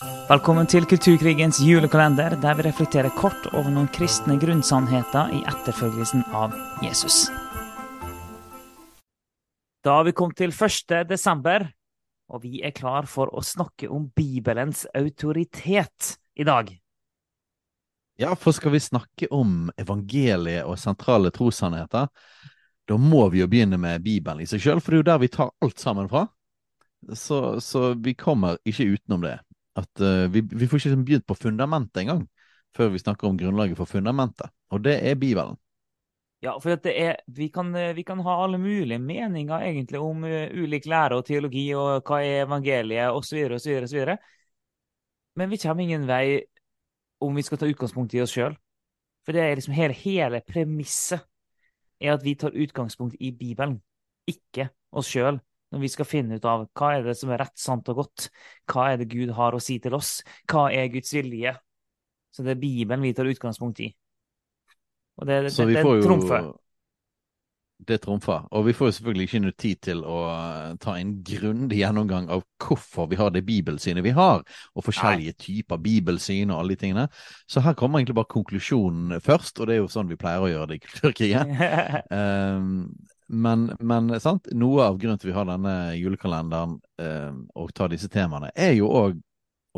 Velkommen til Kulturkrigens julekalender, der vi reflekterer kort over noen kristne grunnsannheter i etterfølgelsen av Jesus. Da har vi kommet til 1. desember, og vi er klar for å snakke om Bibelens autoritet i dag. Ja, for skal vi snakke om evangeliet og sentrale trossannheter, da må vi jo begynne med Bibelen i seg sjøl, for det er jo der vi tar alt sammen fra. Så, så vi kommer ikke utenom det at uh, vi, vi, får ikke begynt på fundamentet engang før vi snakker om grunnlaget for fundamentet, og det er Bibelen. Ja, for er, vi, kan, eh, vi, kan, ha alle mulige meninger egentlig om uh, ulik lære og teologi og hva er evangeliet osv., osv., osv. Men vi kommer ingen vei om vi skal ta utgangspunkt i oss sjøl. For det er liksom hele, hele premisset er at vi tar utgangspunkt i Bibelen, ikke oss sjøl når vi skal finne ut av hva er det som er rett, sant og godt. Hva er det Gud har å si til oss? Hva er Guds vilje? Så det er Bibelen vi tar utgangspunkt i. Og det, det, det, det trumfer. Det trumfer. Og vi får jo selvfølgelig ikke noe tid til å eh, ta en grundig gjennomgang av hvorfor vi har det bibelsynet vi har, og forskjellige Nei. typer bibelsyn og alle de tingene. Så her kommer egentlig bare konklusjonen først, og det er jo sånn vi pleier å gjøre det i Kulturkrigen. um, Men, men noe av grunnen til vi har denne julekalenderen eh, og tar disse temaene, er jo òg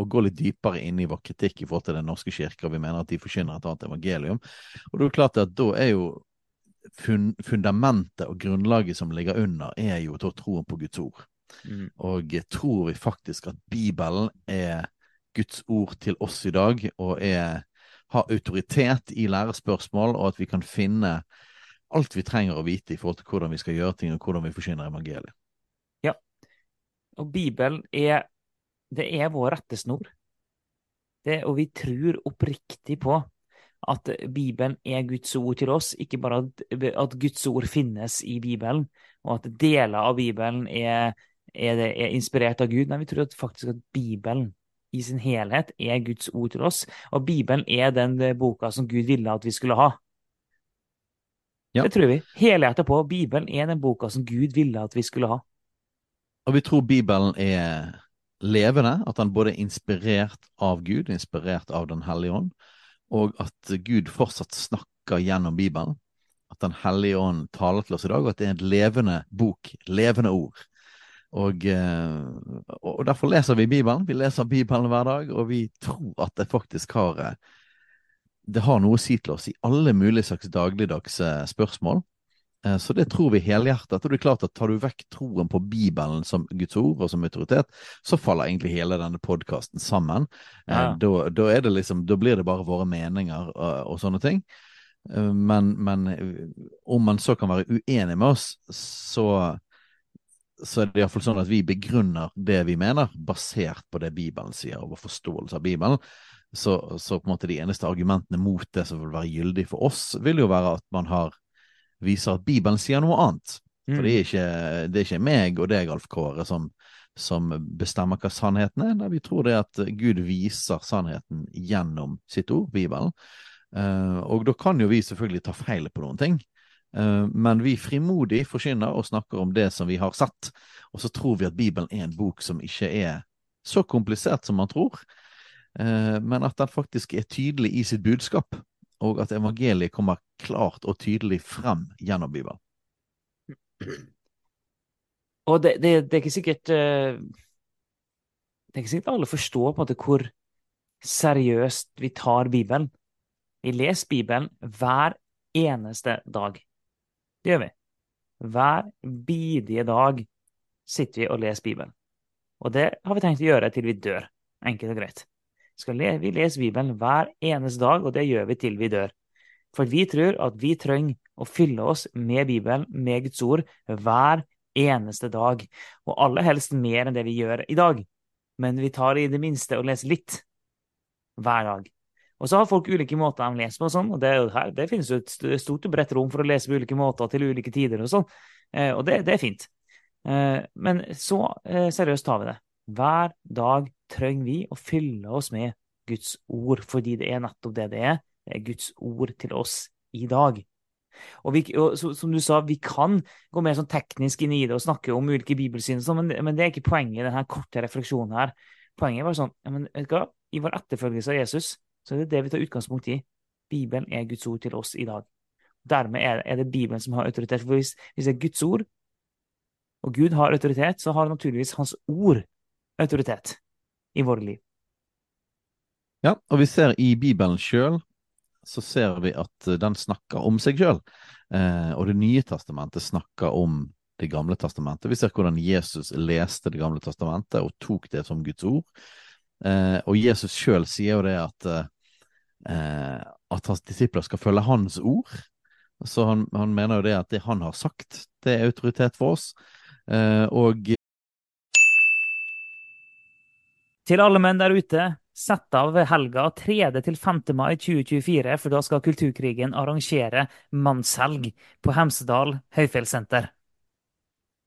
å gå litt dypere inn i vår kritikk i forhold til Den norske kirke, og vi mener at de forkynner et annet evangelium. Og det er jo klart at da er jo fun fundamentet og grunnlaget som ligger under, er jo troen på Guds ord. Mm. Og tror vi faktisk at Bibelen er Guds ord til oss i dag, og er, har autoritet i lærespørsmål, og at vi kan finne alt vi trenger å vite i forhold til hvordan vi skal gjøre ting, og hvordan vi forsyner evangeliet. Ja, og Bibelen er det er vår rettesnor. Det, og vi tror oppriktig på at Bibelen er Guds ord til oss, ikke bare at, at Guds ord finnes i Bibelen, og at deler av Bibelen er, er, det, er inspirert av Gud. Nei, vi tror at faktisk at Bibelen i sin helhet er Guds ord til oss, og Bibelen er den boka som Gud ville at vi skulle ha. Ja. Det tror vi. Helhjertet på. Bibelen er den boka som Gud ville at vi skulle ha. Og vi tror Bibelen er levende, at den både er inspirert av Gud, inspirert av Den hellige ånd, og at Gud fortsatt snakker gjennom Bibelen. At Den hellige ånd taler til oss i dag, og at det er en levende bok, levende ord. Og, eh, og derfor leser vi Bibelen. Vi leser Bibelen hver dag, og vi tror at det faktisk har eh, det har noe å si til oss i alle mulige slags dagligdags spørsmål. Eh, så det tror vi helhjertet. Og det er klart at tar du vekk troen på Bibelen som Guds ord og som autoritet, så faller egentlig hele denne podkasten sammen. Eh, ja. Da, da, er det liksom, da blir det bare våre meninger og, og sånne ting. Eh, men, men, om man så kan være uenig med oss, så, så er det iallfall sånn at vi begrunner det vi mener, basert på det Bibelen sier, og vår forståelse av Bibelen så, så, på en måte de eneste argumentene mot det som vil være gyldig for oss, vil jo være at man har viser at Bibelen sier noe annet. Mm. For det er, ikke, det er, ikke, meg og deg, Alf Kåre, som, som bestemmer hva sannheten er. Nei, vi tror det at Gud viser sannheten gjennom sitt ord, Bibelen. Uh, og da kan jo vi selvfølgelig ta feil på noen ting. Uh, men vi frimodig forkynner og snakker om det som vi har sett. Og så tror vi at Bibelen er en bok som ikke er så komplisert som man tror. Eh, men at den faktisk er tydelig i sitt budskap, og at evangeliet kommer klart og tydelig frem gjennom Bibelen. Og det, det, det, er ikke sikkert eh, Det er ikke sikkert alle forstår på en måte hvor seriøst vi tar Bibelen. Vi leser Bibelen hver eneste dag. Det gjør vi. Hver bidige dag sitter vi og leser Bibelen. Og det har vi tenkt å gjøre til vi dør, enkelt og greit le vi leser Bibelen hver eneste dag, og det gjør vi til vi dør. For vi tror at vi trenger å fylle oss med Bibelen, med Guds ord, hver eneste dag. Og aller helst mer enn det vi gjør i dag. Men vi tar i det minste og leser litt hver dag. Og så har folk ulike måter de leser på, og sånn, og det, her, det finnes jo et stort og bredt rom for å lese på ulike måter til ulike tider og sånn. Eh, og det, det, er fint. Eh, men så eh, seriøst tar vi det. Hver dag trenger vi å fylle oss med Guds ord, fordi det er nettopp det det er. Det er Guds ord til oss i dag. Og, vi, og Som du sa, vi kan gå mer sånn teknisk inn i det og snakke om ulike bibelsyn, sånn, men, men, det er ikke poenget i denne korte refleksjonen her. Poenget var sånn ja, men hva? I vår etterfølgelse av Jesus så er det det vi tar utgangspunkt i. Bibelen er Guds ord til oss i dag. Dermed er det, er det Bibelen som har autoritet. For hvis, hvis det er Guds ord, og Gud har autoritet, så har naturligvis Hans ord autoritet i våre liv. Ja, og vi ser i Bibelen sjøl, så ser vi at den snakker om seg sjøl. Eh, og Det nye testamentet snakker om Det gamle testamentet. Vi ser hvordan Jesus leste Det gamle testamentet og tok det som Guds ord. Eh, og Jesus sjøl sier jo det at, eh, at hans disipler skal følge hans ord. Så han, han, mener jo det at det han har sagt, det er autoritet for oss. Eh, og Til alle menn der ute, sett av helga 3. til 5. mai 2024, for da skal Kulturkrigen arrangere mannshelg på Hemsedal høyfjellssenter.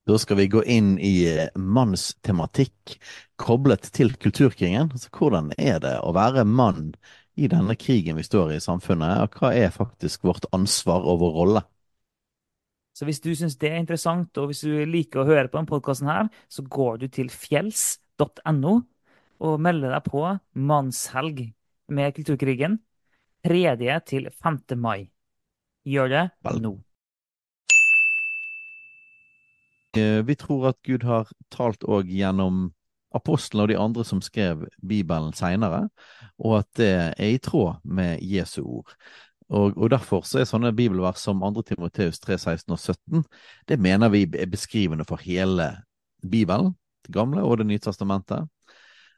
Da skal vi gå inn i eh, mannstematikk koblet til kulturkrigen. Altså, hvordan er det å være mann i denne krigen vi står i i samfunnet, og hva er faktisk vårt ansvar og vår rolle? Så hvis du syns det er interessant, og hvis du liker å høre på denne podkasten så går du til fjells.no og melde deg på mannshelg med Kulturkrigen 3. til 5. mai. Gjør det Vel. nå. Eh, Vi tror at Gud har talt òg gjennom apostlene og de andre som skrev Bibelen seinere, og at det er i tråd med Jesu ord. Og, og Derfor så er sånne bibelvers som 2. Timoteus 3, 16 og 17 det mener vi er beskrivende for hele Bibelen, Det gamle og Det nye testamentet.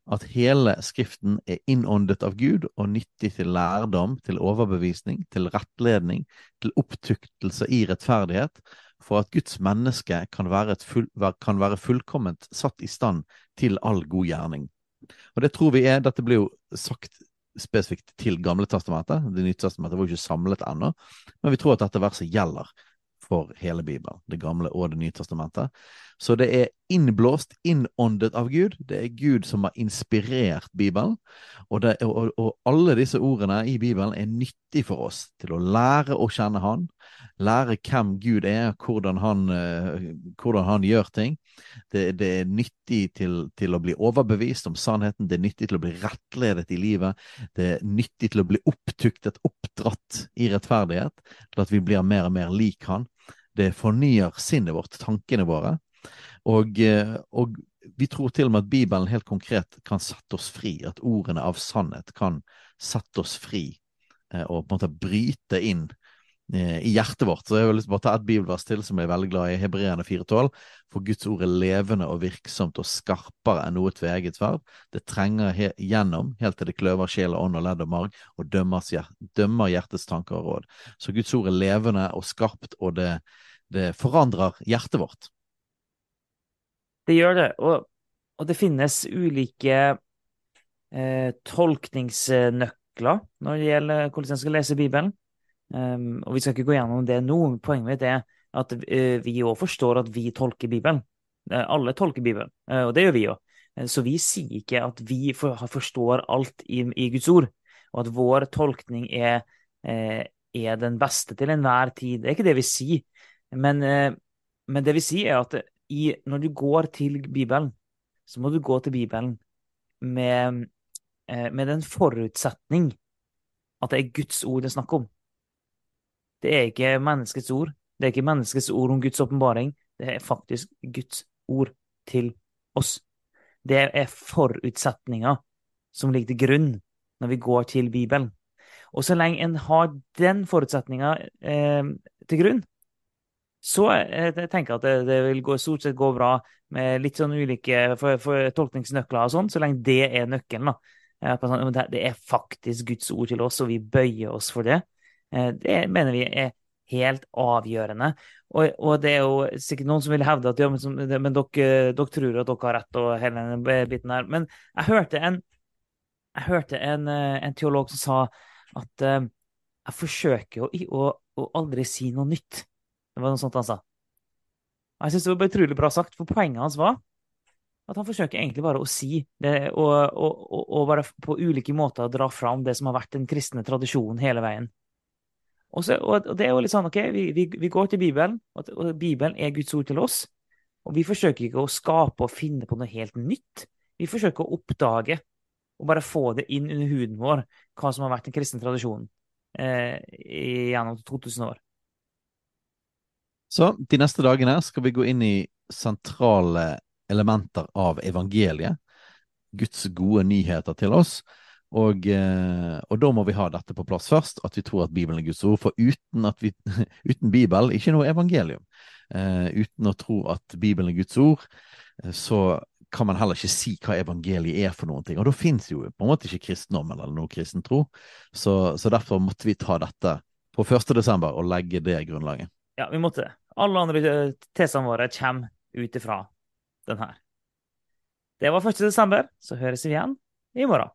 At hele Skriften er innåndet av Gud og nyttig til lærdom, til overbevisning, til rettledning, til opptuktelse i rettferdighet, for at Guds menneske kan være, full, kan være fullkomment satt i stand til all god gjerning. Og det tror vi er, Dette blir jo sagt spesifikt til Gamle testamentet. Det nye testamentet var jo ikke samlet ennå, men vi tror at dette verset gjelder for hele Bibelen, Det gamle og Det nye testamentet. Så det er innblåst, innåndet av Gud. Det er Gud som har inspirert Bibelen. Og, det, og, og alle disse ordene i Bibelen er nyttig for oss til å lære å kjenne Han, lære hvem Gud er, hvordan han, uh, hvordan han gjør ting. Det, det er nyttig til, til, å bli overbevist om sannheten, det er nyttig til å bli rettledet i livet. Det er nyttig til å bli opptuktet, oppdratt i rettferdighet, til at vi blir mer og mer lik Han. Det fornyer sinnet vårt, tankene våre. Og, uh, og vi tror til og med at Bibelen helt konkret kan sette oss fri, at ordene av sannhet kan sette oss fri uh, og på en måte bryte inn Eh, i hjertet vårt. Så jeg vil bare ta et bibelvers til som jeg er veldig glad i, Hebreerne 4,12. For Guds ord er levende og virksomt og skarpere enn noe tveget sverd. Det trenger gjennom helt til det kløver sjel og ånd og ledd og marg, og dømmer, dømmer hjertets tanker og råd. Så Guds ord er levende og skarpt, og det, det forandrer hjertet vårt. Det gjør det, og, og det finnes ulike eh, tolkningsnøkler når det gjelder hvordan en skal lese Bibelen. Um, og Vi skal ikke gå gjennom det nå. Poenget mitt er at uh, vi òg forstår at vi tolker Bibelen. Uh, alle tolker Bibelen, uh, og det gjør vi òg. så vi sier ikke at vi for, forstår alt i, i, Guds ord, og at vår tolkning er, er, den beste til enhver tid. Det er ikke det vi sier. Men, men det vi sier, er at i, når du går til Bibelen, så må du gå til Bibelen med, med den forutsetning at det er Guds ord det er snakk om. Det er ikke menneskets ord. Det er ikke menneskets ord om Guds åpenbaring. Det er faktisk Guds ord til oss. Det er forutsetninger som ligger til grunn når vi går til Bibelen. Og så lenge en har den forutsetninga eh, til grunn, så eh, jeg tenker jeg at det, det, vil gå, stort sett gå bra med litt sånn ulike for, for tolkningsnøkler og sånn, så lenge det er nøkkelen. da. Sånn, det er faktisk Guds ord til oss, og vi bøyer oss for det. Eh, det mener vi er helt avgjørende. Og, og, det er jo sikkert noen som vil hevde at ja, men, men dere, dere, tror at dere har rett og hele den biten her. Men jeg hørte en, jeg hørte en, eh, en teolog som sa at jeg forsøker å, å, å, aldri si noe nytt. Det var noe sånt han sa. Jeg syns det var utrolig bra sagt, for poenget hans var at han forsøker egentlig bare å si det, og, og, og bare på ulike måter dra fram det som har vært den kristne tradisjonen hele veien. Og, så, og, det er jo litt sånn, ok, vi, vi, vi går til Bibelen, og, og, Bibelen er Guds ord til oss. Og vi forsøker ikke å skape og finne på noe helt nytt. Vi forsøker å oppdage og bare få det inn under huden vår hva som har vært den kristne tradisjonen eh, gjennom 2000 år. Så de neste dagene skal vi gå inn i sentrale elementer av evangeliet. Guds gode nyheter til oss. Og, eh, og, da må vi ha dette på plass først, at vi tror at Bibelen er Guds ord. For uten, vi, uten Bibel, ikke noe evangelium. Uh, uten å tro at Bibelen er Guds ord, uh, så kan man heller ikke si hva evangeliet er for noen ting. Og da fins jo på en måte ikke kristendom eller noe kristen tro. Så, så, derfor måtte vi ta dette på 1. desember og legge det grunnlaget. Ja, vi måtte det. Alle andre tesene våre kommer ut ifra den her. Det var 1. desember, så høres vi igjen i morgen.